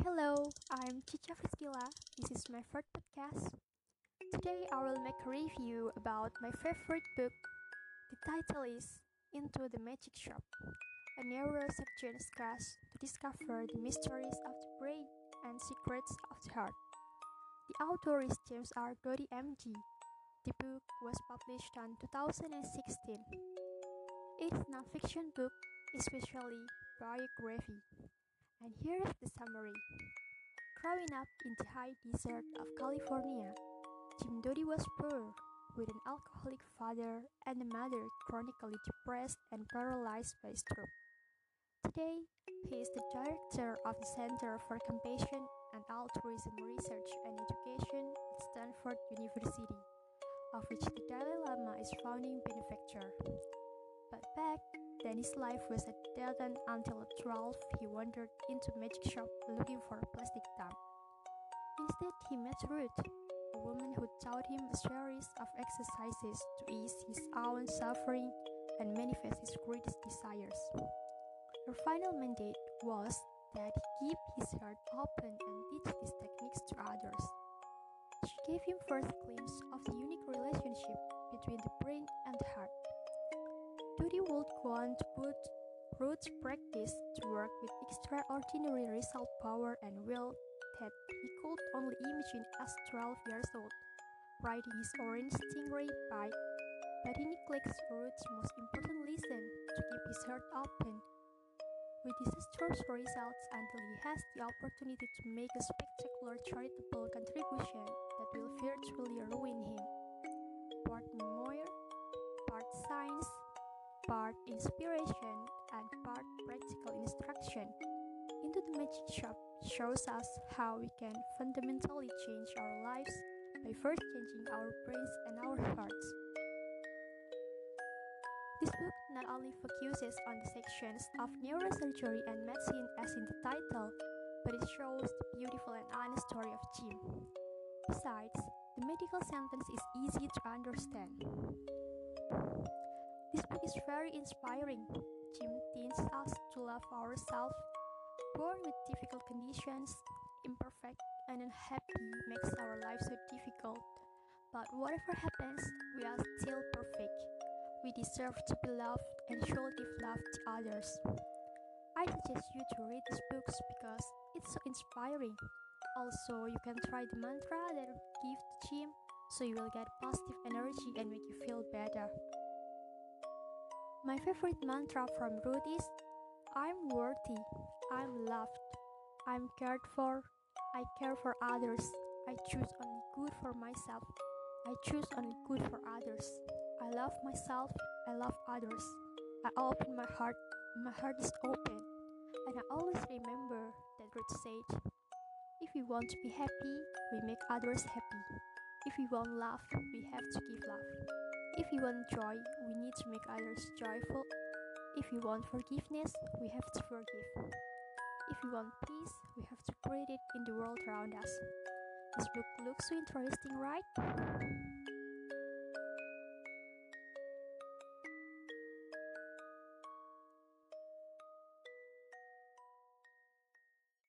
Hello, I'm Chicha Friskila. This is my first podcast. Today I will make a review about my favorite book. The title is Into the Magic Shop, a neurosurgeon's quest to discover the mysteries of the brain and secrets of the heart. The author is James R. Doty MD. The book was published in 2016. It is a non-fiction book, especially biography. And here is the summary. Growing up in the high desert of California, Jim Doty was poor, with an alcoholic father and a mother chronically depressed and paralyzed by stroke. Today, he is the director of the Center for Compassion and Altruism Research and Education at Stanford University, of which the Dalai Lama is founding benefactor. But back then his life was a dead end until at 12 he wandered into a magic shop looking for a plastic thumb. Instead, he met Ruth, a woman who taught him a series of exercises to ease his own suffering and manifest his greatest desires. Her final mandate was that he keep his heart open and teach these techniques to others. She gave him first glimpse of the unique relationship between the brain and heart. Doty would on to put Ruth's practice to work with extraordinary result power and will that he could only imagine as 12 years old, riding his orange stingray bike. But he neglects Ruth's most important lesson to keep his heart open. With disastrous results until he has the opportunity to make a spectacular charitable contribution that will virtually ruin him. Part science, part inspiration, and part practical instruction. Into the Magic Shop shows us how we can fundamentally change our lives by first changing our brains and our hearts. This book not only focuses on the sections of neurosurgery and medicine as in the title, but it shows the beautiful and honest story of Jim. Besides, the medical sentence is easy to understand. This book is very inspiring. Jim teaches us to love ourselves. Born with difficult conditions, imperfect and unhappy makes our life so difficult. But whatever happens, we are still perfect. We deserve to be loved and should give love to others. I suggest you to read these books because it's so inspiring. Also, you can try the mantra that give to Jim so you will get positive energy and make you feel better. My favorite mantra from Ruth is I'm worthy, I'm loved, I'm cared for, I care for others, I choose only good for myself, I choose only good for others. I love myself, I love others. I open my heart, my heart is open. And I always remember that Ruth said, If we want to be happy, we make others happy. If we want love, we have to give love. If we want joy, we need to make others joyful. If we want forgiveness, we have to forgive. If we want peace, we have to create it in the world around us. This book looks so interesting, right?